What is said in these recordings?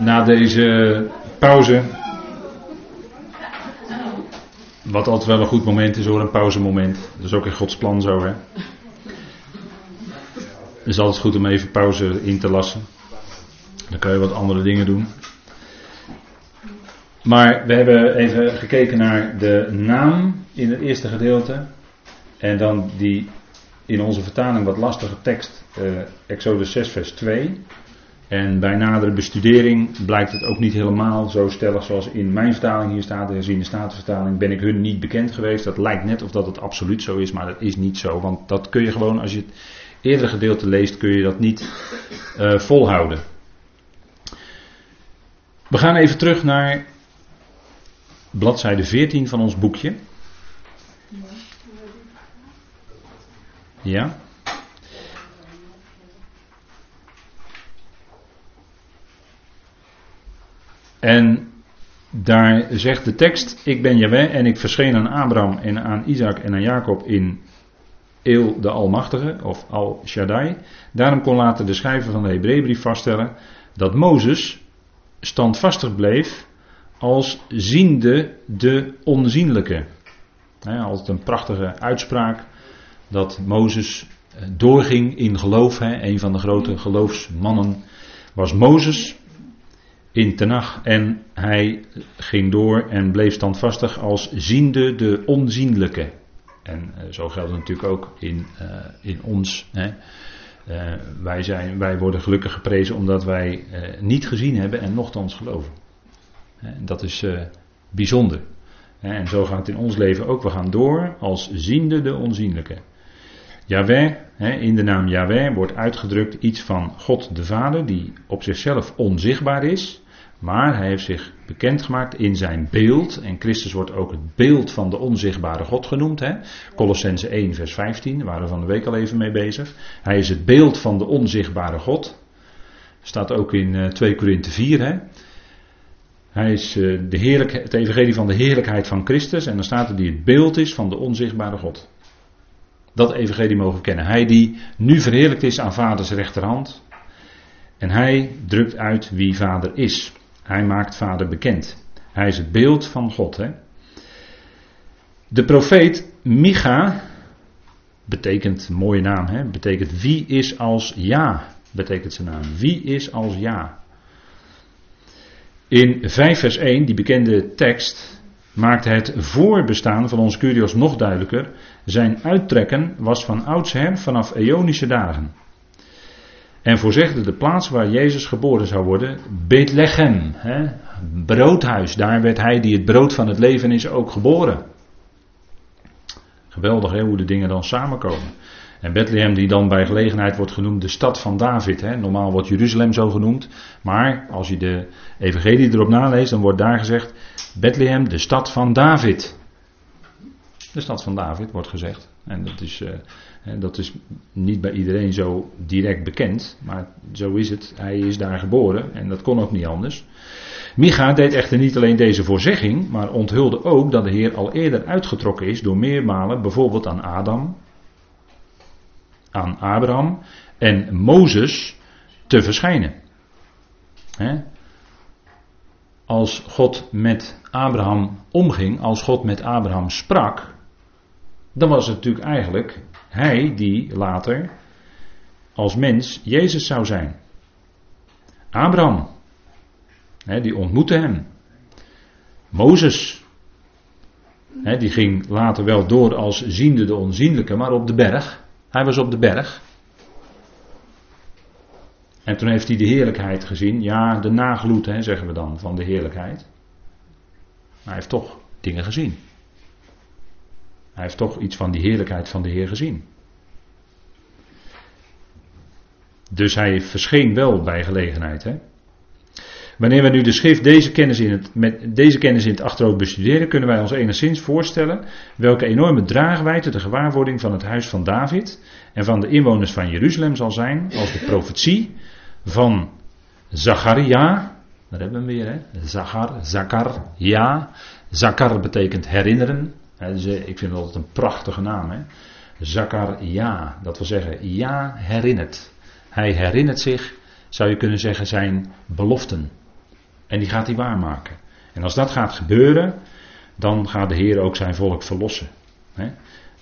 na deze pauze. Wat altijd wel een goed moment is hoor, een pauzemoment. Dat is ook in Gods plan zo hè. Het is altijd goed om even pauze in te lassen. Dan kan je wat andere dingen doen. Maar we hebben even gekeken naar de naam in het eerste gedeelte. En dan die in onze vertaling wat lastige tekst, uh, Exodus 6, vers 2. En bij nadere bestudering blijkt het ook niet helemaal zo stellig zoals in mijn vertaling hier staat, de herziene statenvertaling, ben ik hun niet bekend geweest. Dat lijkt net of dat het absoluut zo is, maar dat is niet zo. Want dat kun je gewoon, als je het eerdere gedeelte leest, kun je dat niet uh, volhouden. We gaan even terug naar bladzijde 14 van ons boekje. Ja? En daar zegt de tekst: Ik ben Jaweh en ik verscheen aan Abraham en aan Isaac en aan Jacob in Eel de Almachtige, of Al Shaddai. Daarom kon later de schrijver van de Hebreeënbrief vaststellen dat Mozes standvastig bleef als ziende de onzienlijke. altijd een prachtige uitspraak dat Mozes eh, doorging in geloof. Hè. Een van de grote geloofsmannen was Mozes in Tenach. En hij ging door en bleef standvastig als ziende de onzienlijke. En uh, zo geldt het natuurlijk ook in, uh, in ons. Hè. Uh, wij, zijn, wij worden gelukkig geprezen omdat wij niet gezien hebben en nogthans geloven. En dat is bijzonder. En zo gaat het in ons leven ook. We gaan door als ziende de onzienlijke. Yahweh, in de naam Yahweh wordt uitgedrukt iets van God de Vader, die op zichzelf onzichtbaar is, maar hij heeft zich bekendgemaakt in zijn beeld. En Christus wordt ook het beeld van de onzichtbare God genoemd. Hè? Colossense 1, vers 15, daar waren we van de week al even mee bezig. Hij is het beeld van de onzichtbare God. Staat ook in 2 Korinthe 4. Hè? Hij is eh, de het evangelie van de heerlijkheid van Christus. En dan staat er die het beeld is van de onzichtbare God. Dat evangelie mogen kennen. Hij die nu verheerlijkt is aan vaders rechterhand. En hij drukt uit wie vader is. Hij maakt vader bekend. Hij is het beeld van God. Hè? De profeet Micha, betekent, mooie naam, hè? betekent wie is als ja, betekent zijn naam. Wie is als ja. In 5 vers 1, die bekende tekst, maakt het voorbestaan van ons Curios nog duidelijker. Zijn uittrekken was van oudsher vanaf eonische dagen. En voorzegde de plaats waar Jezus geboren zou worden, Bethlehem, hè, broodhuis. Daar werd hij die het brood van het leven is ook geboren. Geweldig hè, hoe de dingen dan samenkomen. En Bethlehem die dan bij gelegenheid wordt genoemd de stad van David. Hè. Normaal wordt Jeruzalem zo genoemd. Maar als je de evangelie erop naleest, dan wordt daar gezegd Bethlehem, de stad van David. De stad van David wordt gezegd. En dat is, uh, dat is niet bij iedereen zo direct bekend. Maar zo is het. Hij is daar geboren. En dat kon ook niet anders. Micha deed echter niet alleen deze voorzegging. Maar onthulde ook dat de Heer al eerder uitgetrokken is. Door meermalen bijvoorbeeld aan Adam. Aan Abraham. En Mozes te verschijnen. Als God met Abraham omging, als God met Abraham sprak, dan was het natuurlijk eigenlijk hij die later als mens Jezus zou zijn. Abraham, die ontmoette hem. Mozes, die ging later wel door als ziende de onzienlijke, maar op de berg. Hij was op de berg. En toen heeft hij de heerlijkheid gezien. Ja, de nagloed, hè, zeggen we dan, van de heerlijkheid. Maar hij heeft toch dingen gezien. Hij heeft toch iets van die heerlijkheid van de Heer gezien. Dus hij verscheen wel bij gelegenheid. Hè? Wanneer we nu de schrift deze kennis in het, met deze kennis in het achterhoofd bestuderen, kunnen wij ons enigszins voorstellen welke enorme draagwijte de gewaarwording van het huis van David en van de inwoners van Jeruzalem zal zijn als de profetie van Zacharia. Daar hebben we hem weer, hè? Zachar, Zakar, ja. Zakar betekent herinneren. dus eh, ik vind altijd een prachtige naam, hè? Zakar, ja. Dat wil zeggen, ja, herinnert. Hij herinnert zich, zou je kunnen zeggen, zijn beloften. En die gaat hij waarmaken. En als dat gaat gebeuren, dan gaat de Heer ook zijn volk verlossen.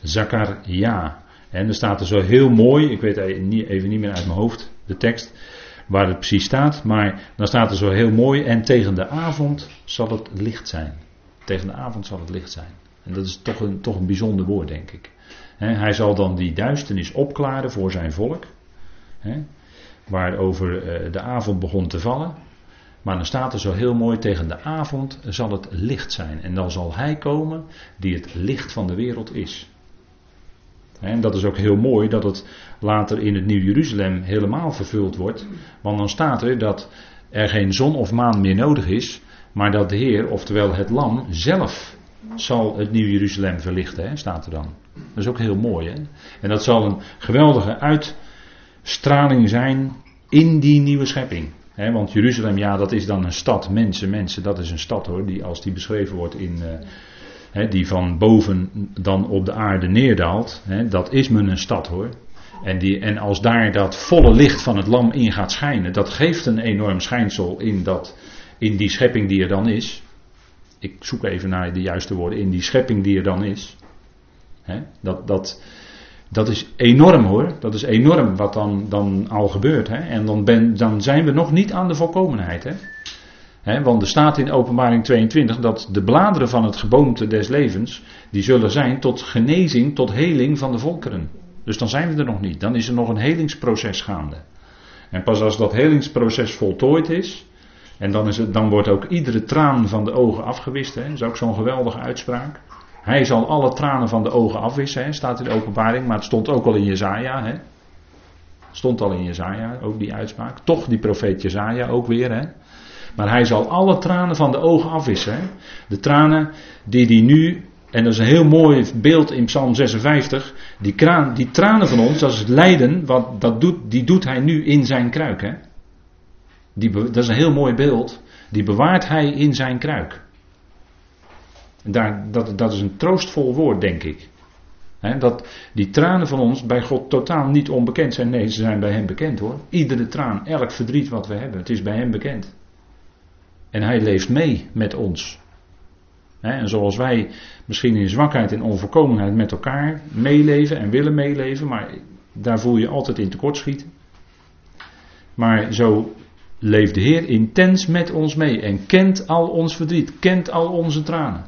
Zakaria. En er staat er zo heel mooi, ik weet even niet meer uit mijn hoofd de tekst waar het precies staat, maar dan staat er zo heel mooi en tegen de avond zal het licht zijn. Tegen de avond zal het licht zijn. En dat is toch een, toch een bijzonder woord, denk ik. hij zal dan die duisternis opklaren voor zijn volk, waarover eh, de avond begon te vallen. Maar dan staat er zo heel mooi, tegen de avond zal het licht zijn. En dan zal hij komen die het licht van de wereld is. En dat is ook heel mooi dat het later in het Nieuw Jeruzalem helemaal vervuld wordt. Want dan staat er dat er geen zon of maan meer nodig is. Maar dat de Heer, oftewel het Lam, zelf zal het Nieuw Jeruzalem verlichten, hè, staat er dan. Dat is ook heel mooi. Hè? En dat zal een geweldige uitstraling zijn in die nieuwe schepping. Want Jeruzalem, ja, dat is dan een stad. Mensen, mensen, dat is een stad hoor. Die, als die beschreven wordt in, uh, die van boven dan op de aarde neerdaalt, dat is men een stad hoor. En, die, en als daar dat volle licht van het lam in gaat schijnen, dat geeft een enorm schijnsel in, dat, in die schepping die er dan is. Ik zoek even naar de juiste woorden, in die schepping die er dan is. dat, dat, dat is enorm hoor, dat is enorm wat dan, dan al gebeurt. En dan, ben, dan zijn we nog niet aan de volkomenheid. Hè? want er staat in openbaring 22 dat de bladeren van het geboomte des levens, die zullen zijn tot genezing, tot heling van de volkeren. Dus dan zijn we er nog niet. Dan is er nog een helingsproces gaande. En pas als dat helingsproces voltooid is, en dan, is het, dan wordt ook iedere traan van de ogen afgewist. Hè? Dat is ook zo'n geweldige uitspraak. Hij zal alle tranen van de ogen afwissen, staat in de openbaring, maar het stond ook al in Jezaja. Hè? Stond al in Jezaja, ook die uitspraak. Toch die profeet Jezaja ook weer. Hè? Maar hij zal alle tranen van de ogen afwissen. De tranen die hij nu, en dat is een heel mooi beeld in Psalm 56. Die, kraan, die tranen van ons, dat is het lijden, wat, dat doet, die doet hij nu in zijn kruik. Hè? Die, dat is een heel mooi beeld. Die bewaart hij in zijn kruik. Daar, dat, dat is een troostvol woord, denk ik. dat die tranen van ons bij God totaal niet onbekend zijn. Nee, ze zijn bij Hem bekend hoor. Iedere traan, elk verdriet wat we hebben, het is bij Hem bekend. En hij leeft mee met ons. en zoals wij misschien in zwakheid en onvolkomenheid met elkaar meeleven en willen meeleven, maar daar voel je altijd in tekortschieten. Maar zo leeft de Heer intens met ons mee en kent al ons verdriet, kent al onze tranen.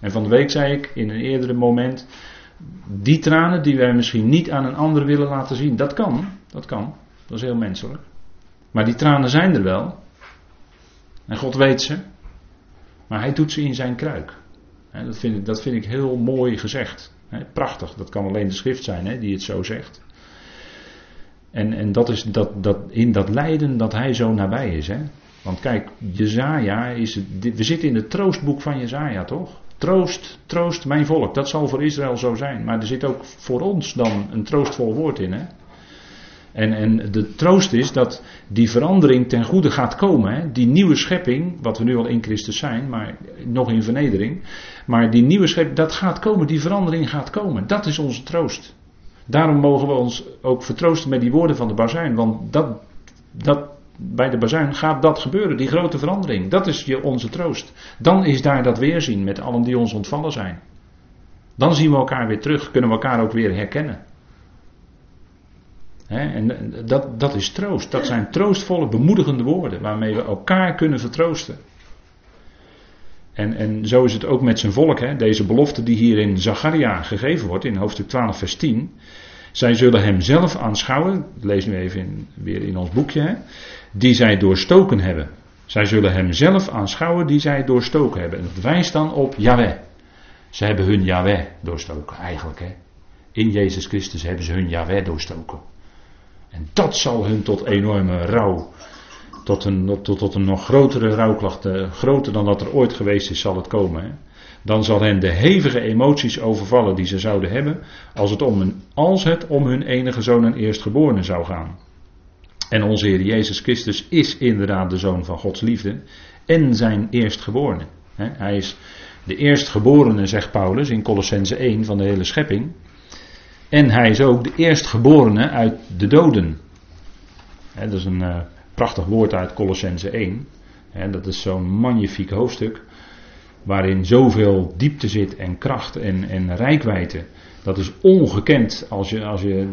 En van de week zei ik in een eerdere moment, die tranen die wij misschien niet aan een ander willen laten zien, dat kan, dat kan, dat is heel menselijk. Maar die tranen zijn er wel. En God weet ze. Maar hij doet ze in zijn kruik. Dat vind ik, dat vind ik heel mooi gezegd. Prachtig, dat kan alleen de schrift zijn die het zo zegt. En, en dat is dat, dat, in dat lijden dat hij zo nabij is. Hè? Want kijk, Jezaja is. Het, we zitten in het troostboek van Jezaja, toch? Troost, troost mijn volk. Dat zal voor Israël zo zijn. Maar er zit ook voor ons dan een troostvol woord in. Hè? En, en de troost is dat die verandering ten goede gaat komen. Hè? Die nieuwe schepping, wat we nu al in Christus zijn, maar nog in vernedering. Maar die nieuwe schepping, dat gaat komen, die verandering gaat komen. Dat is onze troost. Daarom mogen we ons ook vertroosten met die woorden van de bazuin. Want dat, dat, bij de bazuin gaat dat gebeuren, die grote verandering. Dat is je, onze troost. Dan is daar dat weerzien met allen die ons ontvallen zijn. Dan zien we elkaar weer terug, kunnen we elkaar ook weer herkennen en dat, dat is troost. Dat zijn troostvolle, bemoedigende woorden waarmee we elkaar kunnen vertroosten. En, en zo is het ook met zijn volk. Deze belofte die hier in Zacharia gegeven wordt, in hoofdstuk 12, vers 10. Zij zullen hem zelf aanschouwen, lees nu even in, weer in ons boekje? Die zij doorstoken hebben. Zij zullen hem zelf aanschouwen die zij doorstoken hebben. En dat wijst dan op Yahweh. Ze hebben hun Yahweh doorstoken, eigenlijk. Hè? In Jezus Christus hebben ze hun Yahweh doorstoken. En dat zal hun tot enorme rouw, tot een, tot, tot een nog grotere rouwklacht, eh, groter dan dat er ooit geweest is, zal het komen. Hè? Dan zal hen de hevige emoties overvallen die ze zouden hebben als het, om een, als het om hun enige zoon en eerstgeborene zou gaan. En onze Heer Jezus Christus is inderdaad de zoon van Gods liefde en zijn eerstgeborene. Hij is de eerstgeborene, zegt Paulus in Colossense 1 van de hele schepping. En hij is ook de eerstgeborene uit de doden. dat is een, uh, prachtig woord uit Colossense 1. dat is zo'n magnifiek hoofdstuk. Waarin zoveel diepte zit en kracht en, en rijkwijde. Dat is ongekend als je, als je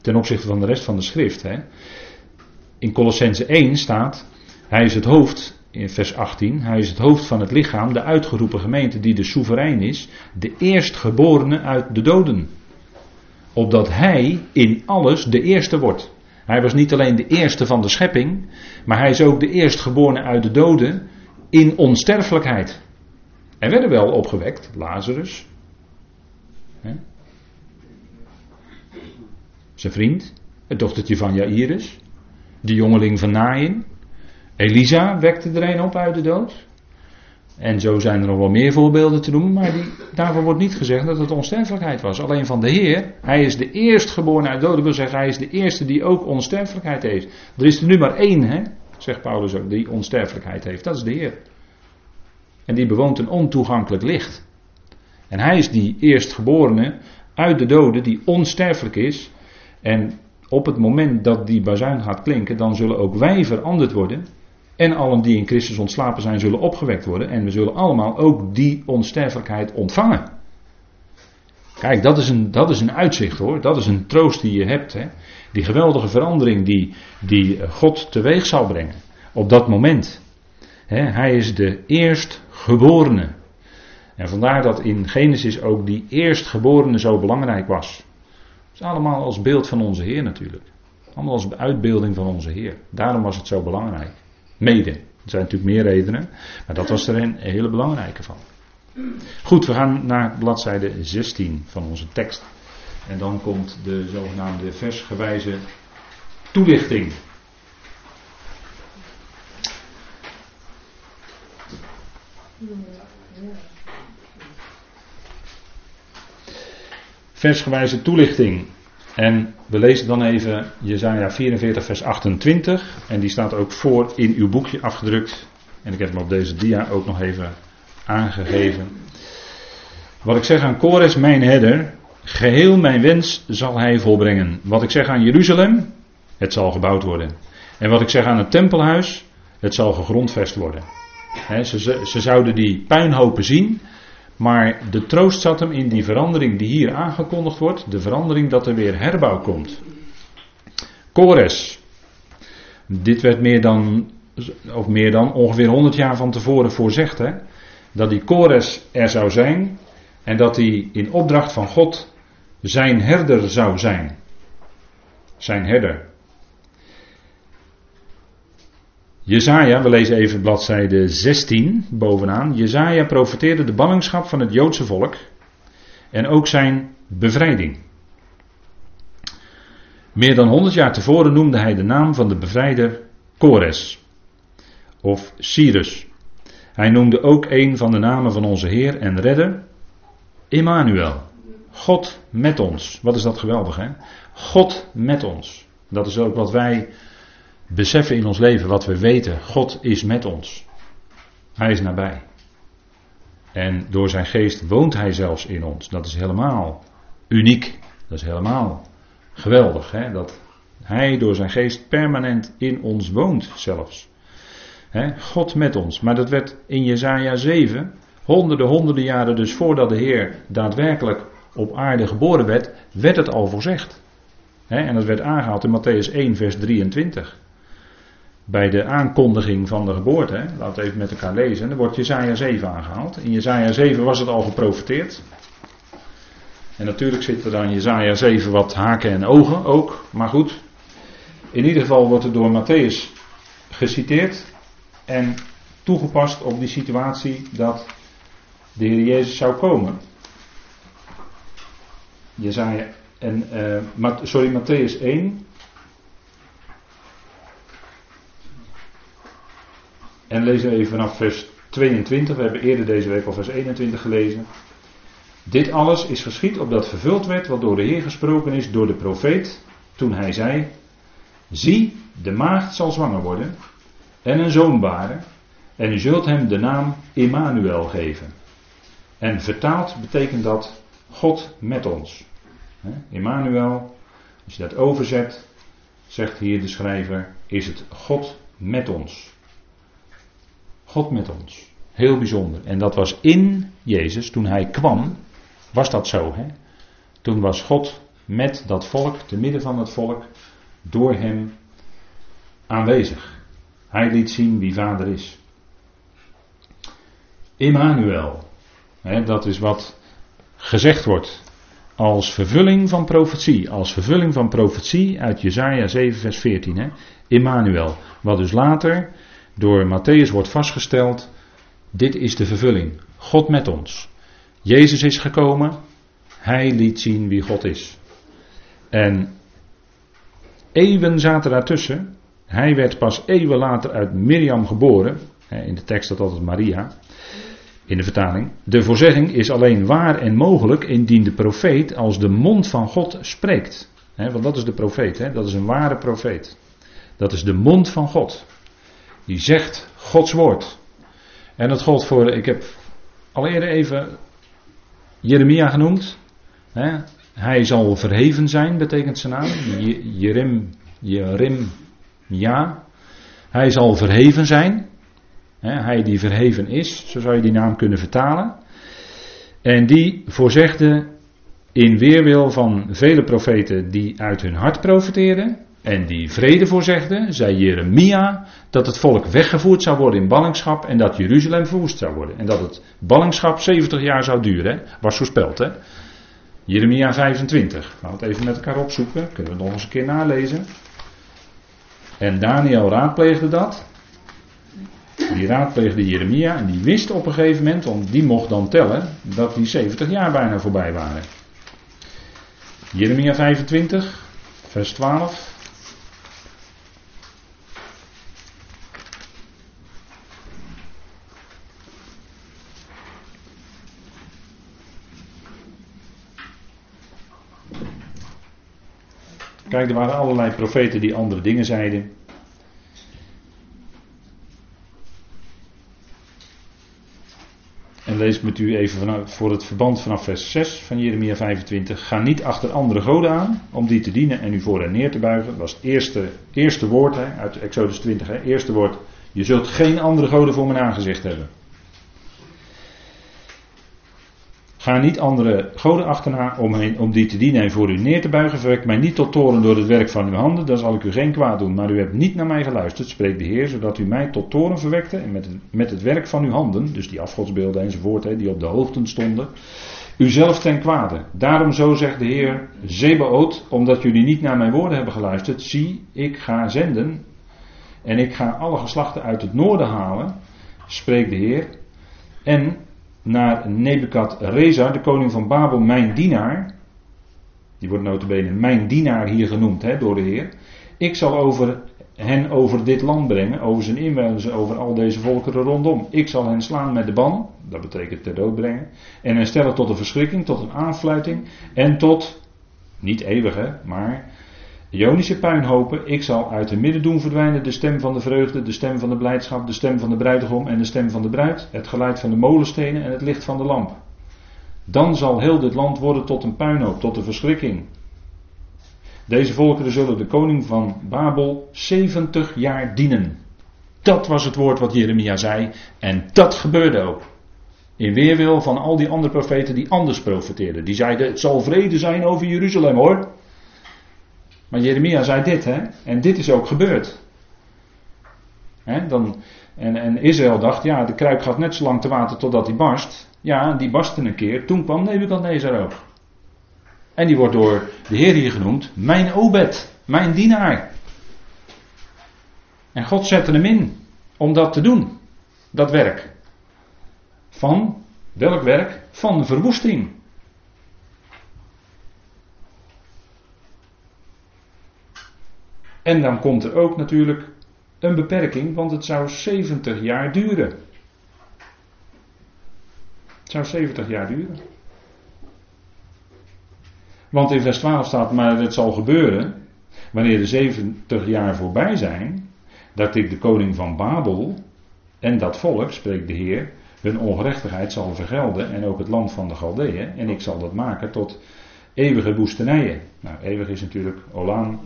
ten opzichte van de rest van de schrift. Hè. In Colossense 1 staat, hij is het hoofd, in vers 18, hij is het hoofd van het lichaam, de uitgeroepen gemeente die de soeverein is, de eerstgeborene uit de doden. Opdat hij in alles de eerste wordt. Hij was niet alleen de eerste van de schepping, maar hij is ook de eerstgeborene uit de doden in onsterfelijkheid. Er werden wel opgewekt, Lazarus, zijn vriend, het dochtertje van Jairus, de jongeling van Nain. Elisa wekte er een op uit de dood. En zo zijn er nog wel meer voorbeelden te noemen, maar die, daarvoor wordt niet gezegd dat het onsterfelijkheid was. Alleen van de Heer, hij is de eerstgeboren uit de doden, wil zeggen, hij is de eerste die ook onsterfelijkheid heeft. Er is er nu maar één, hè, zegt Paulus ook, die onsterfelijkheid heeft. Dat is de Heer. En die bewoont een ontoegankelijk licht. En hij is die eerstgeborene uit de doden, die onsterfelijk is. En op het moment dat die bazuin gaat klinken, dan zullen ook wij veranderd worden. En allen die in Christus ontslapen zijn, zullen opgewekt worden. En we zullen allemaal ook die onsterfelijkheid ontvangen. Kijk, dat is een, dat is een uitzicht hoor. Dat is een troost die je hebt. Hè? Die geweldige verandering die, die God teweeg zal brengen. Op dat moment. hij is de eerstgeborene. En vandaar dat in Genesis ook die eerstgeborene zo belangrijk was. Allemaal als beeld van onze Heer natuurlijk. Allemaal als uitbeelding van onze Heer. Daarom was het zo belangrijk. Mede. Er zijn natuurlijk meer redenen, maar dat was er een hele belangrijke van. Goed, we gaan naar bladzijde 16 van onze tekst. En dan komt de zogenaamde versgewijze toelichting. Versgewijze toelichting. En we lezen dan even Jezaja 44 vers 28. En die staat ook voor in uw boekje afgedrukt. En ik heb hem op deze dia ook nog even aangegeven. Wat ik zeg aan Kores, mijn herder, geheel mijn wens zal hij volbrengen. Wat ik zeg aan Jeruzalem, het zal gebouwd worden. En wat ik zeg aan het tempelhuis, het zal gegrondvest worden. ze, ze zouden die puinhopen zien maar de troost zat hem in die verandering die hier aangekondigd wordt. De verandering dat er weer herbouw komt. Kores. Dit werd meer dan, of meer dan ongeveer 100 jaar van tevoren voorzegd. Hè? Dat die Kores er zou zijn. En dat hij in opdracht van God zijn herder zou zijn. Zijn herder. Jezaja, we lezen even bladzijde 16 bovenaan. Jezaja profeteerde de ballingschap van het Joodse volk en ook zijn bevrijding. Meer dan 100 jaar tevoren noemde hij de naam van de bevrijder Kores of Cyrus. Hij noemde ook een van de namen van onze Heer en Redder, Emmanuel. God met ons. Wat is dat geweldig, hè? God met ons. Dat is ook wat wij beseffen in ons leven wat we weten. God is met ons. Hij is nabij. En door zijn geest woont hij zelfs in ons. Dat is helemaal uniek. Dat is helemaal geweldig. Hè? Dat hij door zijn geest permanent in ons woont zelfs. Hè? God met ons. Maar dat werd in Jezaja 7, honderden, honderden jaren dus voordat de Heer daadwerkelijk op aarde geboren werd, werd het al voorzegd. Hè? En dat werd aangehaald in Matthäus 1, vers 23 bij de aankondiging van de geboorte. Laten we even met elkaar lezen. Er wordt Jezaja 7 aangehaald. In Jezaja 7 was het al geprofeteerd. En natuurlijk zitten er dan Jezaja 7 wat haken en ogen ook. Maar goed, in ieder geval wordt het door Matthäus geciteerd. En toegepast op die situatie dat de Heer Jezus zou komen. Jezaja en, uh, sorry, Matthäus 1, En lezen we even vanaf vers 22. We hebben eerder deze week al vers 21 gelezen. Dit alles is geschied opdat vervuld werd wat door de Heer gesproken is door de profeet. Toen hij zei: Zie, de maagd zal zwanger worden en een zoon baren. En u zult hem de naam Immanuel geven. En vertaald betekent dat God met ons. Immanuel, als je dat overzet, zegt hier de schrijver, is het God met ons. God met ons. Heel bijzonder. En dat was in Jezus, toen hij kwam, was dat zo. Hè? Toen was God met dat volk, te midden van het volk, door hem aanwezig. Hij liet zien wie vader is. Immanuel. Hè, dat is wat gezegd wordt als vervulling van profetie. Als vervulling van profetie uit Jesaja 7 vers 14. Hè? Immanuel. Wat dus later door Matthäus wordt vastgesteld. Dit is de vervulling. God met ons. Jezus is gekomen. Hij liet zien wie God is. En eeuwen zaten daartussen. Hij werd pas eeuwen later uit Miriam geboren. In de tekst staat altijd Maria in de vertaling. De voorzegging is alleen waar en mogelijk indien de profeet als de mond van God spreekt. want dat is de profeet, dat is een ware profeet. Dat is de mond van God. Die zegt Gods woord. En dat gold voor, ik heb al eerder even Jeremia genoemd. Hij zal verheven zijn, betekent zijn naam. Jerem, Jerem, ja. Hij zal verheven zijn hij die verheven is, zo zou je die naam kunnen vertalen. En die voorzegde in weerwil van vele profeten die uit hun hart profeteerden. En die vrede voorzegden, zei Jeremia, dat het volk weggevoerd zou worden in ballingschap en dat Jeruzalem verwoest zou worden. En dat het ballingschap 70 jaar zou duren, was voorspeld. Hè? Jeremia 25. Gaan we het even met elkaar opzoeken, kunnen we nog eens een keer nalezen. En Daniel raadpleegde dat. Die raadpleegde Jeremia en die wist op een gegeven moment, want die mocht dan tellen, dat die 70 jaar bijna voorbij waren. Jeremia 25, vers 12. Kijk, er waren allerlei profeten die andere dingen zeiden. En lees met u even voor het verband vanaf vers 6 van Jeremia 25. Ga niet achter andere goden aan om die te dienen en u voor hen neer te buigen. Dat was het eerste, eerste woord hè, uit Exodus 20. Hè. Eerste woord. Je zult geen andere goden voor mijn aangezicht hebben. Ga niet andere goden achterna om, heen, om die te dienen en voor u neer te buigen. Verwek mij niet tot toren door het werk van uw handen, dan zal ik u geen kwaad doen. Maar u hebt niet naar mij geluisterd, spreekt de Heer, zodat u mij tot toren verwekte. En met met het werk van uw handen, dus die afgodsbeelden enzovoort, hè, die op de hoofden stonden, u zelf ten kwade. Daarom zo zegt de Heer Zebaoot, omdat jullie niet naar mijn woorden hebben geluisterd, zie, ik ga zenden en ik ga alle geslachten uit het noorden halen, spreekt de Heer. En naar Nebukadrezar, de koning van Babel, mijn dienaar. Die wordt notabene mijn dienaar hier genoemd hè, door de Heer. Ik zal over hen over dit land brengen, over zijn inwoners, over al deze volkeren rondom. Ik zal hen slaan met de ban, dat betekent ter dood brengen. En hen stellen tot een verschrikking, tot een aanfluiting en tot, niet eeuwig hè, maar Ionische puinhopen, ik zal uit de midden doen verdwijnen de stem van de vreugde, de stem van de blijdschap, de stem van de bruidegom en de stem van de bruid, het geluid van de molenstenen en het licht van de lamp. Dan zal heel dit land worden tot een puinhoop, tot een verschrikking. Deze volkeren zullen de koning van Babel 70 jaar dienen. Dat was het woord wat Jeremia zei en dat gebeurde ook. In weerwil van al die andere profeten die anders profeteerden. Die zeiden: Het zal vrede zijn over Jeruzalem hoor. Maar Jeremia zei dit, hè? En dit is ook gebeurd. Hè, dan, en, en Israël dacht, ja, de kruik gaat net zo lang te water totdat hij barst. Ja, die barstte een keer. Toen kwam Nebukadnezar ook. En die wordt door de Heer hier genoemd, mijn Obed, mijn dienaar. En God zette hem in om dat te doen, dat werk. Van, welk werk? Van verwoesting. En dan komt er ook natuurlijk een beperking, want het zou 70 jaar duren. Het zou 70 jaar duren. Want in vers 12 staat, maar het zal gebeuren, wanneer de 70 jaar voorbij zijn, dat ik de koning van Babel en dat volk, spreekt de Heer, hun ongerechtigheid zal vergelden en ook het land van de Galdeeën. En ik zal dat maken tot eeuwige woestenijen. Nou, eeuwig is natuurlijk Olaan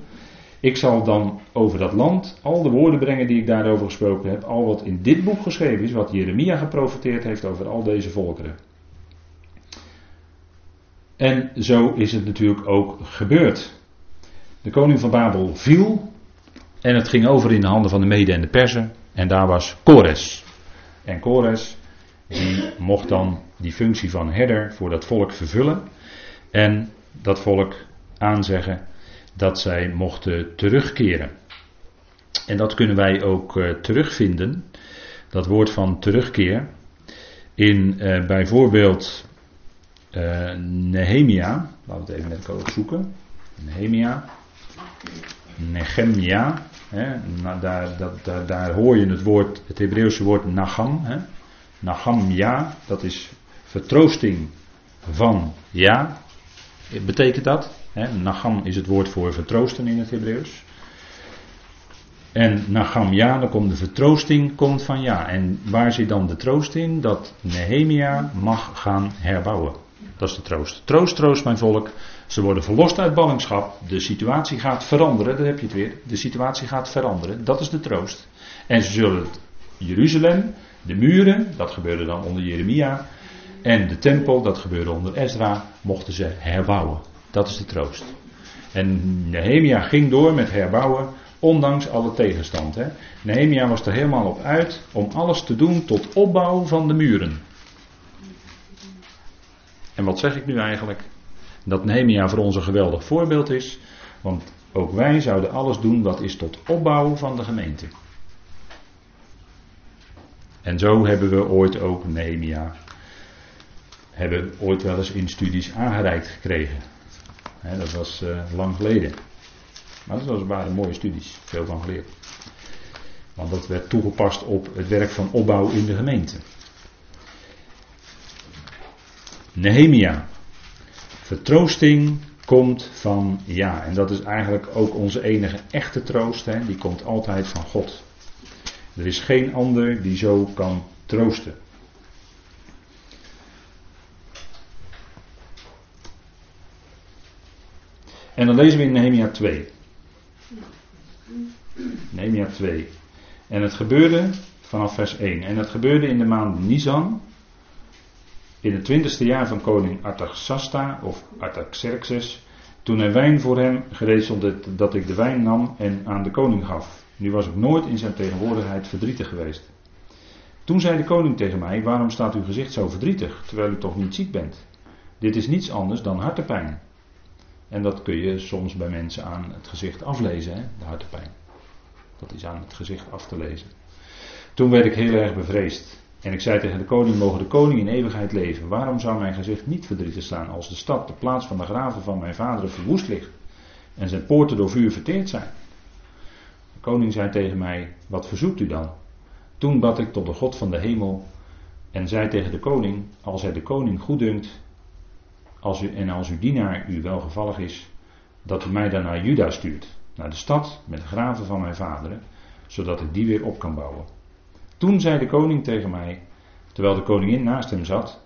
Ik zal dan over dat land al de woorden brengen die ik daarover gesproken heb. Al wat in dit boek geschreven is, wat Jeremia geprofiteerd heeft over al deze volkeren. En zo is het natuurlijk ook gebeurd. De koning van Babel viel. En het ging over in de handen van de Mede en de Persen. En daar was Kores. En Kores, mocht dan die functie van herder voor dat volk vervullen. En dat volk aanzeggen dat zij mochten terugkeren. En dat kunnen wij ook uh, terugvinden. Dat woord van terugkeer. In uh, bijvoorbeeld uh, Nehemia. Laten we het even met elkaar opzoeken. Nehemia. Nehemia. Hè, daar, dat, daar, hoor je het woord, het Hebreeuwse woord Nagam. Hè. Nagamja, dat is vertroosting van ja. Betekent dat? Nagam is het woord voor vertroosten in het Hebreeuws. En Nagam ja, dan komt de vertroosting komt van ja. En waar zit dan de troost in? Dat Nehemia mag gaan herbouwen. Dat is de troost. Troost, troost mijn volk. Ze worden verlost uit ballingschap. De situatie gaat veranderen. Daar heb je het weer. De situatie gaat veranderen. Dat is de troost. En ze zullen Jeruzalem, de muren, dat gebeurde dan onder Jeremia. En de tempel, dat gebeurde onder Ezra, mochten ze herbouwen. Dat is de troost. En Nehemia ging door met herbouwen, ondanks alle tegenstand. Hè. Nehemia was er helemaal op uit om alles te doen tot opbouw van de muren. En wat zeg ik nu eigenlijk? Dat Nehemia voor ons een geweldig voorbeeld is. Want ook wij zouden alles doen wat is tot opbouw van de gemeente. En zo hebben we ooit ook Nehemia. Hebben ooit wel eens in studies aangereikt gekregen. Dat was uh, lang geleden. Maar dat waren mooie studies. Veel van geleerd. Want dat werd toegepast op het werk van opbouw in de gemeente. Nehemia. Vertroosting komt van ja. En dat is eigenlijk ook onze enige echte troost. Hè? Die komt altijd van God. Er is geen ander die zo kan troosten. En dan lezen we in Nehemia 2. Nehemia 2. En het gebeurde vanaf vers 1. En het gebeurde in de maand Nisan. In het twintigste jaar van koning Artaxasta of Artaxerxes. Toen er wijn voor hem gereed stond dat ik de wijn nam en aan de koning gaf. Nu was ik nooit in zijn tegenwoordigheid verdrietig geweest. Toen zei de koning tegen mij: Waarom staat uw gezicht zo verdrietig, terwijl u toch niet ziek bent? Dit is niets anders dan hartepijn. En dat kun je soms bij mensen aan het gezicht aflezen, hè? de hartepijn. Dat is aan het gezicht af te lezen. Toen werd ik heel erg bevreesd. En ik zei tegen de koning: Mogen de koning in eeuwigheid leven? Waarom zou mijn gezicht niet verdrietig staan als de stad, de plaats van de graven van mijn vader, verwoest ligt en zijn poorten door vuur verteerd zijn? koning zei tegen mij: Wat verzoekt u dan? Toen bad ik tot de God van de hemel en zei tegen de koning: Als hij de koning goeddunkt als u, en als uw dienaar u welgevallig is, dat u mij dan naar Juda stuurt, naar de stad met de graven van mijn vaderen, zodat ik die weer op kan bouwen. Toen zei de koning tegen mij, terwijl de koningin naast hem zat: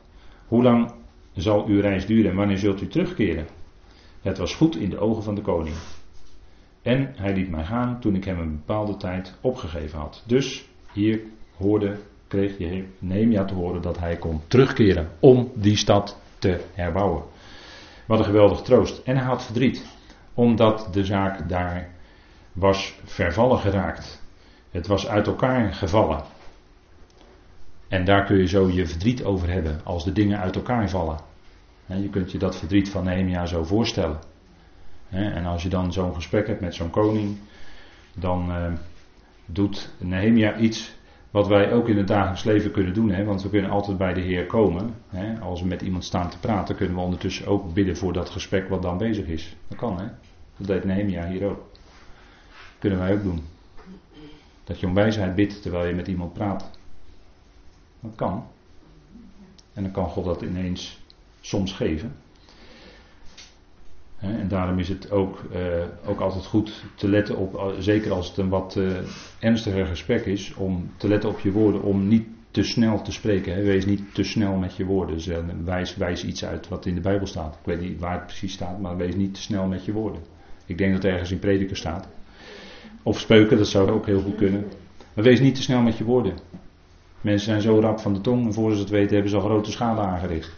Hoe lang zal uw reis duren en wanneer zult u terugkeren? Het was goed in de ogen van de koning. En hij liet mij gaan toen ik hem een bepaalde tijd opgegeven had. Dus hier hoorde, kreeg je te horen dat hij kon terugkeren om die stad te herbouwen. Wat een geweldig troost. En hij had verdriet, omdat de zaak daar was vervallen geraakt. Het was uit elkaar gevallen. En daar kun je zo je verdriet over hebben als de dingen uit elkaar vallen. Je kunt je dat verdriet van Nehemia zo voorstellen. En als je dan zo'n gesprek hebt met zo'n koning, dan uh, doet Nehemia iets wat wij ook in het dagelijks leven kunnen doen. Hè? Want we kunnen altijd bij de Heer komen. Hè? Als we met iemand staan te praten, kunnen we ondertussen ook bidden voor dat gesprek wat dan bezig is. Dat kan hè. Dat deed Nehemia hier ook. Dat kunnen wij ook doen. Dat je om wijsheid bidt terwijl je met iemand praat. Dat kan. En dan kan God dat ineens soms geven. En daarom is het ook, uh, ook altijd goed te letten op, eh, zeker als het een wat uh, ernstiger gesprek is, om te letten op je woorden, om niet te snel te spreken. Wees niet te snel met je woorden. Dus, wijs, wijs iets uit wat in de Bijbel staat. Ik weet niet waar het precies staat, maar wees niet te snel met je woorden. Ik denk dat het ergens in prediker staat. Of speuken, dat zou ook heel goed kunnen. Maar wees niet te snel met je woorden. Mensen zijn zo rap van de tong en voor ze het weten hebben ze al grote schade aangericht.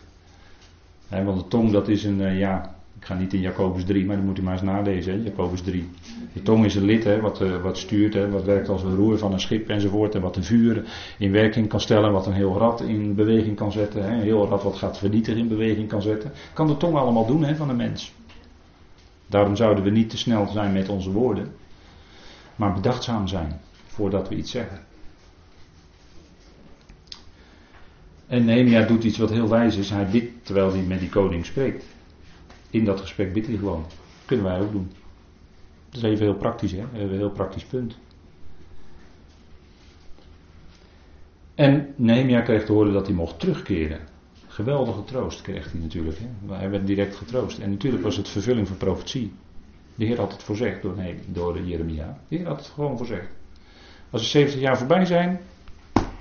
want de tong dat is een, eh, ja, ik ga niet in Jacobus 3, maar dan moet u maar eens nalezen, Jacobus 3. De tong is een lid hè, wat, uh, wat stuurt, hè, wat werkt als een roer van een schip enzovoort. En wat een vuur in werking kan stellen, wat een heel rad in beweging kan zetten. Hè, een heel rad wat gaat vernietigen in beweging kan zetten. Kan de tong allemaal doen hè, van een mens. Daarom zouden we niet te snel zijn met onze woorden, maar bedachtzaam zijn voordat we iets zeggen. En Nehemia doet iets wat heel wijs is. Hij bidt terwijl hij met die koning spreekt. In dat gesprek bidt hij gewoon. Dat kunnen wij ook doen. Dat is even heel praktisch, hè? Een heel praktisch punt. En Nehemia kreeg te horen dat hij mocht terugkeren. Geweldige troost kreeg hij natuurlijk. Hè? Hij werd direct getroost. En natuurlijk was het vervulling van profetie. De Heer had het voorzegd door, nee, door Jeremia. De Heer had het gewoon voorzegd. Als er 70 jaar voorbij zijn,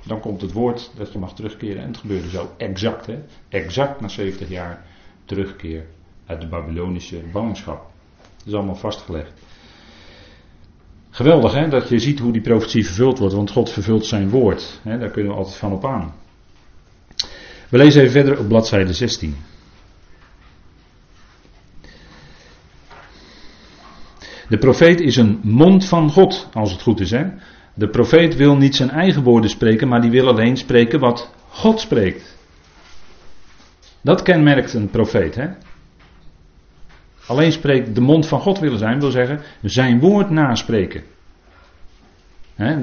dan komt het woord dat je mag terugkeren. En het gebeurde zo exact, hè? exact na 70 jaar terugkeer uit de Babylonische ballingschap. Dat is allemaal vastgelegd. Geweldig hè, dat je ziet hoe die profetie vervuld wordt, want God vervult zijn woord. Hè, daar kunnen we altijd van op aan. We lezen even verder op bladzijde 16. De profeet is een mond van God, als het goed is. Hè? De profeet wil niet zijn eigen woorden spreken, maar die wil alleen spreken wat God spreekt. Dat kenmerkt een profeet. Hè? Alleen spreekt de mond van God willen zijn, wil zeggen zijn woord naspreken.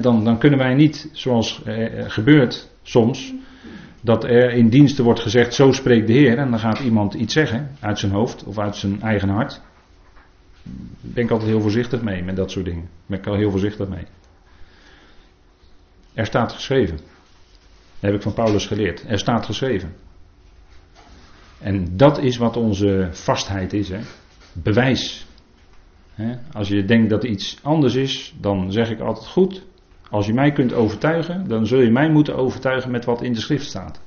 dan, dan, kunnen wij niet, zoals eh, gebeurt soms, dat er in diensten wordt gezegd, zo spreekt de Heer, en dan gaat iemand iets zeggen uit zijn hoofd of uit zijn eigen hart. Daar ben ik altijd heel voorzichtig mee met dat soort dingen. Daar ben ik al heel voorzichtig mee. Er staat geschreven. Dat heb ik van Paulus geleerd. Er staat geschreven. En dat is wat onze vastheid is. Hè? Bewijs. Als je denkt dat iets anders is, dan zeg ik altijd goed. Als je mij kunt overtuigen, dan zul je mij moeten overtuigen met wat in de schrift staat.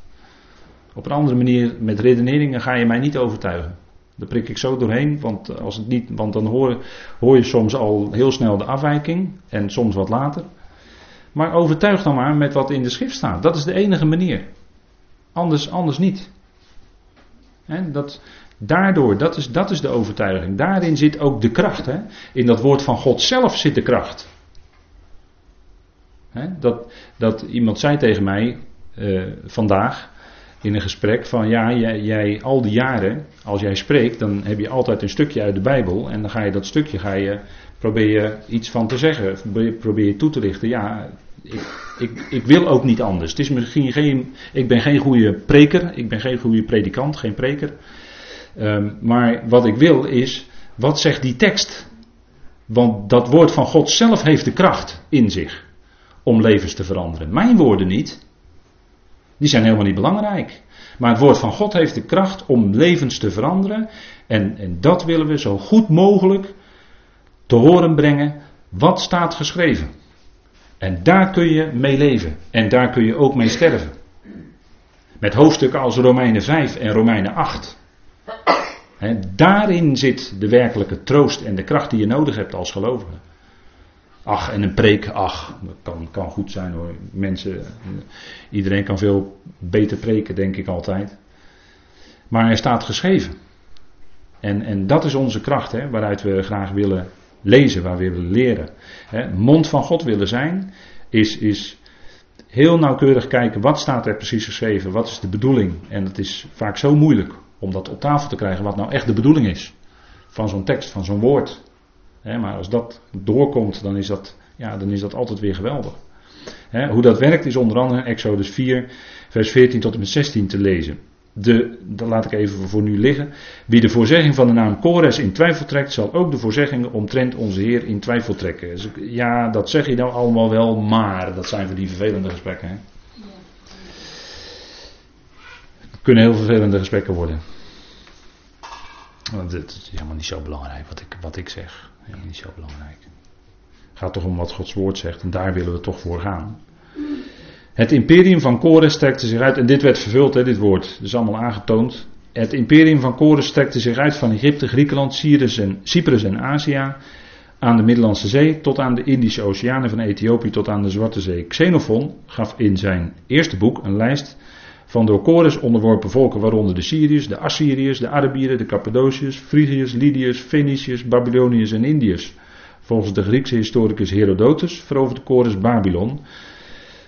Op een andere manier, met redeneringen, ga je mij niet overtuigen. Daar prik ik zo doorheen, want, als het niet, want dan hoor, hoor je soms al heel snel de afwijking en soms wat later. Maar overtuig dan maar met wat in de schrift staat. Dat is de enige manier. Anders, anders niet. dat, daardoor, dat is, dat is de overtuiging. Daarin zit ook de kracht. In dat woord van God zelf zit de kracht. dat, dat iemand zei tegen mij uh, vandaag in een gesprek van ja, jij, jij, al die jaren, als jij spreekt, dan heb je altijd een stukje uit de Bijbel en dan ga je dat stukje ga je probeer je iets van te zeggen, probeer je toe te lichten. Ja, ik, ik, ik, wil ook niet anders. Het is misschien geen, ik ben geen goede preker, ik ben geen goede predikant, geen preker. Um, maar wat ik wil is, wat zegt die tekst? Want dat woord van God zelf heeft de kracht in zich om levens te veranderen. Mijn woorden niet. Die zijn helemaal niet belangrijk. Maar het woord van God heeft de kracht om levens te veranderen. En, en dat willen we zo goed mogelijk te horen brengen wat staat geschreven. En daar kun je mee leven. En daar kun je ook mee sterven. Met hoofdstukken als Romeinen 5 en Romeinen 8. Daarin zit de werkelijke troost en de kracht die je nodig hebt als gelovige. Ach, en een preek, ach, dat kan, kan goed zijn hoor. Mensen, iedereen kan veel beter preken, denk ik altijd. Maar er staat geschreven. En, en dat is onze kracht, hè, waaruit we graag willen lezen, waar we willen leren. Mond van God willen zijn, is, is heel nauwkeurig kijken wat staat er precies geschreven, wat is de bedoeling. En het is vaak zo moeilijk om dat op tafel te krijgen, wat nou echt de bedoeling is van zo'n tekst, van zo'n woord. Maar als dat doorkomt, dan is dat, ja, dan is dat altijd weer geweldig. Hoe dat werkt is onder andere Exodus 4, vers 14 tot en met 16 te lezen de, dat laat ik even voor nu liggen. Wie de voorzegging van de naam Kores in twijfel trekt, zal ook de voorzeggingen omtrent onze Heer in twijfel trekken. Dus ja, dat zeg je nou allemaal wel, maar dat zijn voor die vervelende gesprekken. Hè? Het kunnen heel vervelende gesprekken worden. Want het is helemaal niet zo belangrijk wat ik, wat ik zeg. Niet zo belangrijk. Het gaat toch om wat Gods woord zegt en daar willen we toch voor gaan. Het imperium van Kores strekte zich uit, en dit werd vervuld, hè, dit woord, is allemaal aangetoond. Het imperium van Kores strekte zich uit van Egypte, Griekenland, Cyprus en, Cyprus en Azië, aan de Middellandse Zee tot aan de Indische Oceaan en van Ethiopië tot aan de Zwarte Zee. Xenophon gaf in zijn eerste boek een lijst van door Kores onderworpen volken, waaronder de Syriërs, de Assyriërs, de Arabieren, de Cappadociërs, Frigiërs, Lydiërs, Feniciërs, Babyloniërs en Indiërs. Volgens de Griekse historicus Herodotus veroverde Kores Babylon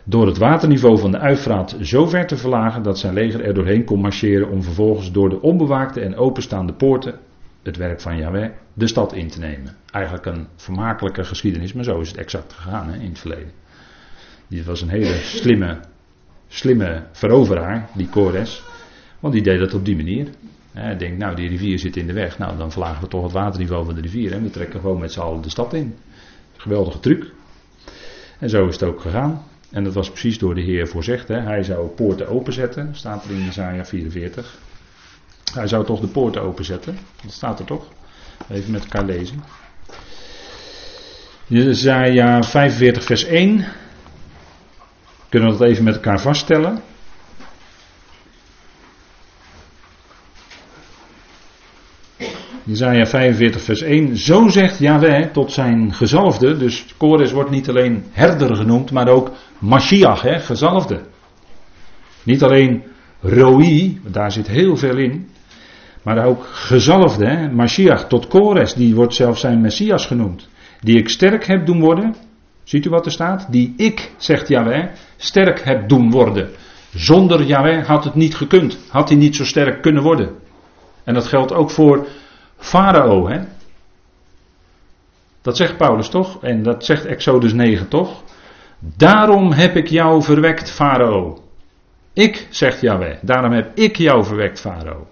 door het waterniveau van de Uifraat zo ver te verlagen dat zijn leger er doorheen kon marcheren om vervolgens door de onbewaakte en openstaande poorten, het werk van Yahweh, de stad in te nemen. Eigenlijk een vermakelijke geschiedenis, maar zo is het exact gegaan hè, in het verleden. Dit was een hele slimme, slimme veroveraar, die Kores, want die deed dat op die manier. Hij denkt, nou die rivier zit in de weg, nou dan verlagen we toch het waterniveau van de rivier en we trekken gewoon met z'n allen de stad in. Geweldige truc. En zo is het ook gegaan. En dat was precies door de Heer voorzegd. Hè. Hij zou poorten openzetten, staat er in Isaiah 44. Hij zou toch de poorten openzetten, dat staat er toch. Even met elkaar lezen. Isaiah 45 vers 1. Kunnen we dat even met elkaar vaststellen. Jezaja 45 vers 1. Zo zegt Yahweh tot zijn gezalfde. Dus Kores wordt niet alleen herder genoemd, maar ook Mashiach, hè, gezalfde. Niet alleen Roi, daar zit heel veel in. Maar ook gezalfde, hè, Mashiach tot Kores, die wordt zelfs zijn Messias genoemd. Die ik sterk heb doen worden. Ziet u wat er staat? Die ik, zegt Yahweh, sterk heb doen worden. Zonder Yahweh had het niet gekund. Had hij niet zo sterk kunnen worden. En dat geldt ook voor Farao, hè? Dat zegt Paulus toch? En dat zegt Exodus 9 toch? Daarom heb ik jou verwekt, Farao. Ik, zegt Yahweh, daarom heb ik jou verwekt, Farao.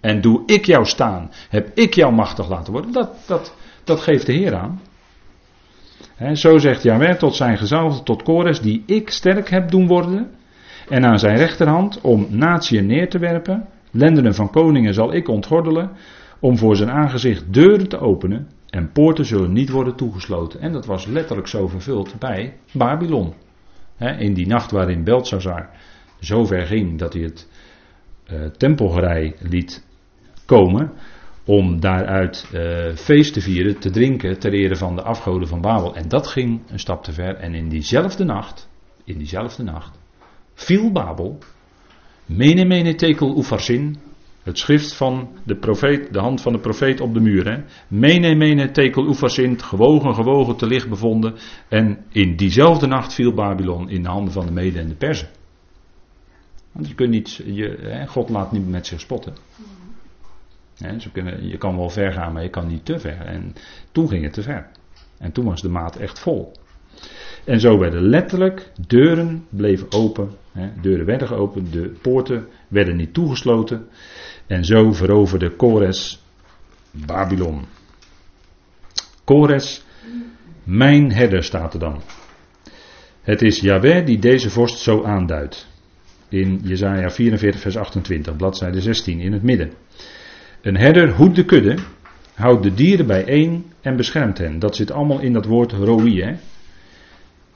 En doe ik jou staan, heb ik jou machtig laten worden. Dat, dat, dat geeft de Heer aan. Zo zegt Yahweh tot zijn gezalfde, tot Kores, die ik sterk heb doen worden. En aan zijn rechterhand om natieën neer te werpen. Lendenen van koningen zal ik ontgordelen om voor zijn aangezicht deuren te openen en poorten zullen niet worden toegesloten. En dat was letterlijk zo vervuld bij Babylon. in die nacht waarin Belshazzar zo ver ging dat hij het uh, tempelgerei liet komen om daaruit uh, feest te vieren, te drinken ter ere van de afgoden van Babel. En dat ging een stap te ver. En in diezelfde nacht, in diezelfde nacht, viel Babel, mene mene tekel ufarsin, het schrift van de profeet, de hand van de profeet op de muur. Hè. Mene, mene, tekel, gewogen, gewogen, te licht bevonden. En in diezelfde nacht viel Babylon in de handen van de mede en de persen. Want je kunt niet, je, hè, God laat niet met zich spotten. Je kan wel ver gaan, maar je kan niet te ver. En toen ging het te ver. En toen was de maat echt vol. En zo werden letterlijk deuren bleven open. Hè, deuren werden geopend, de poorten werden niet toegesloten. En zo veroverde Kores Babylon. Kores, mijn herder staat er dan. Het is Yahweh die deze vorst zo aanduidt. In Jesaja 44 vers 28, bladzijde 16 in het midden. Een herder hoedt de kudde, houdt de dieren bijeen en beschermt hen. Dat zit allemaal in dat woord roi. Hè?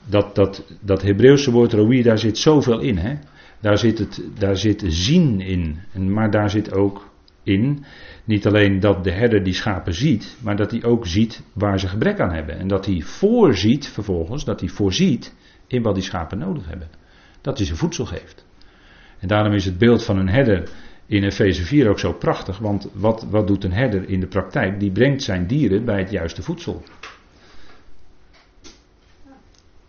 Dat, dat, dat Hebreeuwse woord roi, daar zit zoveel in. Hè? Daar zit, het, daar zit zien in. Maar daar zit ook in, niet alleen dat de herder die schapen ziet, maar dat hij ook ziet waar ze gebrek aan hebben. En dat hij voorziet vervolgens, dat hij voorziet in wat die schapen nodig hebben. Dat hij ze voedsel geeft. En daarom is het beeld van een herder in Efeze 4 ook zo prachtig, want wat, wat doet een herder in de praktijk? Die brengt zijn dieren bij het juiste voedsel.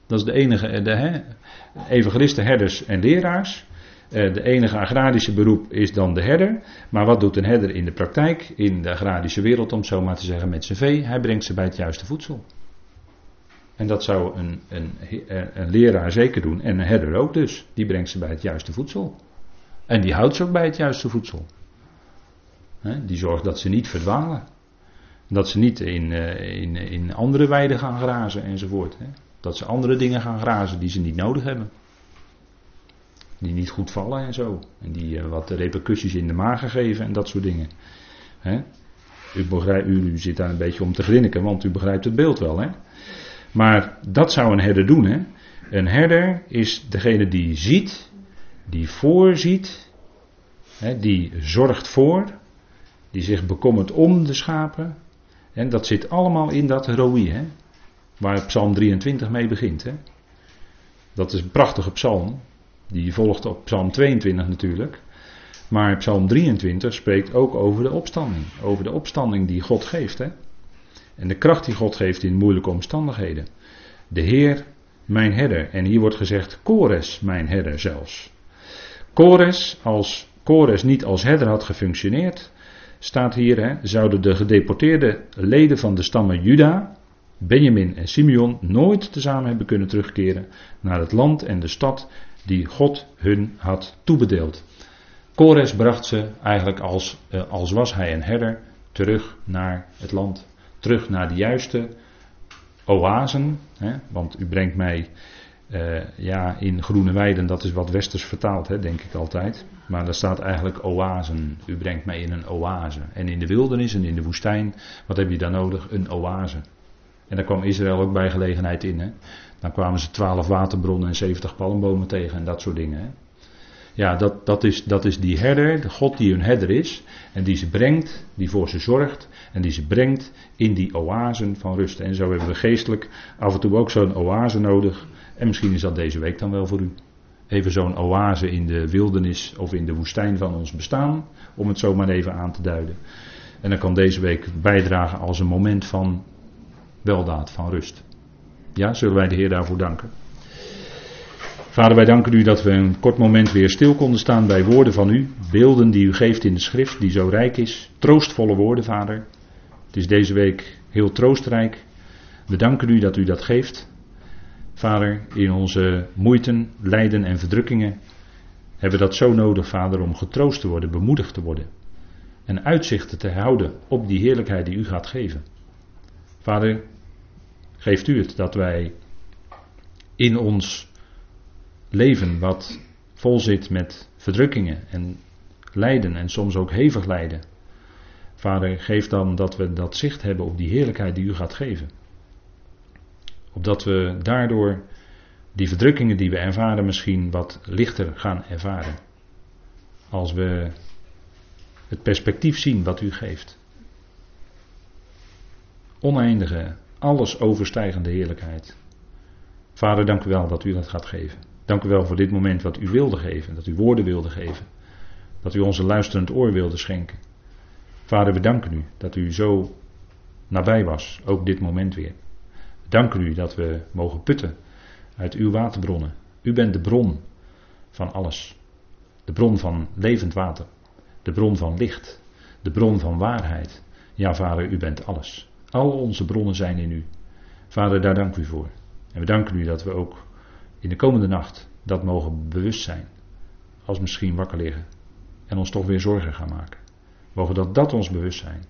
Dat is de enige, de, hè, evangelisten, herders en leraars. Eh, de enige agrarische beroep is dan de herder. Maar wat doet een herder in de praktijk, in de agrarische wereld, om zo maar te zeggen, met zijn vee? Hij brengt ze bij het juiste voedsel. En dat zou een, een, een leraar zeker doen. En een herder ook dus. Die brengt ze bij het juiste voedsel. En die houdt ze ook bij het juiste voedsel. Die zorgt dat ze niet verdwalen. Dat ze niet in, eh, in, in andere weiden gaan grazen enzovoort. Dat ze andere dingen gaan grazen die ze niet nodig hebben. Die niet goed vallen en zo. En die uh, wat repercussies in de maag geven en dat soort dingen. U, begrijpt, u, zit daar een beetje om te grinniken, want u begrijpt het beeld wel. Hè? Maar dat zou een herder doen. Hè? Een herder is degene die ziet, die voorziet, hè, die zorgt voor, die zich bekommert om de schapen. En dat zit allemaal in dat heroïe, hè? waar Psalm 23 mee begint. Hè? Dat is een prachtige psalm. Die volgt op Psalm 22 natuurlijk. Maar Psalm 23 spreekt ook over de opstanding. Over de opstanding die God geeft. Hè? En de kracht die God geeft in moeilijke omstandigheden. De Heer, mijn herder. En hier wordt gezegd Kores, mijn herder zelfs. Kores, als Kores niet als herder had gefunctioneerd, staat hier, hè, zouden de gedeporteerde leden van de stammen Juda, Benjamin en Simeon nooit tezamen hebben kunnen terugkeren naar het land en de stad die God hun had toebedeeld. Kores bracht ze eigenlijk als, eh, als was hij een herder terug naar het land. Terug naar de juiste oasen. Hè, want u brengt mij uh, ja, in Groene Weiden, dat is wat westers vertaald, hè, denk ik altijd. Maar daar staat eigenlijk oasen. U brengt mij in een oase. En in de wildernis en in de woestijn, wat heb je dan nodig? Een oase. En daar kwam Israël ook bij gelegenheid in. Hè. Dan kwamen ze twaalf waterbronnen en zeventig palmbomen tegen en dat soort dingen. Hè. Ja, dat, dat, is, dat is die herder, de God die hun herder is. En die ze brengt, die voor ze zorgt. En die ze brengt in die oasen van rust. En zo hebben we geestelijk af en toe ook zo'n oase nodig. En misschien is dat deze week dan wel voor u. Even zo'n oase in de wildernis of in de woestijn van ons bestaan. Om het zo maar even aan te duiden. En dan kan deze week bijdragen als een moment van weldaad, van rust. Ja, zullen wij de Heer daarvoor danken. Vader, wij danken u dat we een kort moment weer stil konden staan bij woorden van u. Beelden die u geeft in de schrift, die zo rijk is. Troostvolle woorden, Vader. Het is deze week heel troostrijk. We danken u dat u dat geeft. Vader, in onze moeiten, lijden en verdrukkingen hebben we dat zo nodig, Vader, om getroost te worden, bemoedigd te worden. En uitzichten te houden op die heerlijkheid die u gaat geven. Vader, geeft u het dat wij in ons leven, wat vol zit met verdrukkingen en lijden en soms ook hevig lijden. Vader, geef dan dat we dat zicht hebben op die heerlijkheid die u gaat geven. Opdat we daardoor die verdrukkingen die we ervaren misschien wat lichter gaan ervaren. Als we het perspectief zien wat u geeft. Oneindige, alles overstijgende heerlijkheid. Vader, dank u wel dat u dat gaat geven. Dank u wel voor dit moment wat u wilde geven, dat u woorden wilde geven. Dat u ons een luisterend oor wilde schenken. Vader, we danken u dat u zo nabij was, ook dit moment weer. We danken u dat we mogen putten uit uw waterbronnen. U bent de bron van alles. De bron van levend water. De bron van licht. De bron van waarheid. Ja, Vader, u bent alles. Al onze bronnen zijn in u. Vader, daar dank u voor. En we danken u dat we ook in de komende nacht dat mogen bewust zijn. Als misschien wakker liggen. En ons toch weer zorgen gaan maken. Mogen dat dat ons bewustzijn.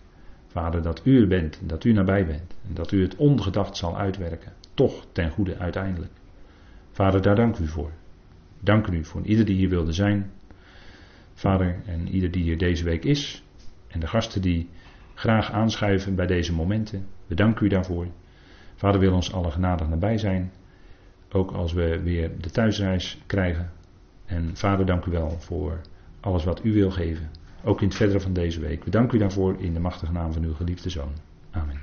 Vader, dat u er bent, dat u nabij bent. En dat u het ongedacht zal uitwerken. Toch ten goede uiteindelijk. Vader, daar dank u voor. Dank u voor ieder die hier wilde zijn. Vader, en ieder die hier deze week is. En de gasten die graag aanschuiven bij deze momenten. We danken u daarvoor. Vader wil ons alle genadig nabij zijn. Ook als we weer de thuisreis krijgen. En vader, dank u wel voor alles wat u wil geven. Ook in het verdere van deze week. We danken u daarvoor in de machtige naam van uw geliefde zoon. Amen.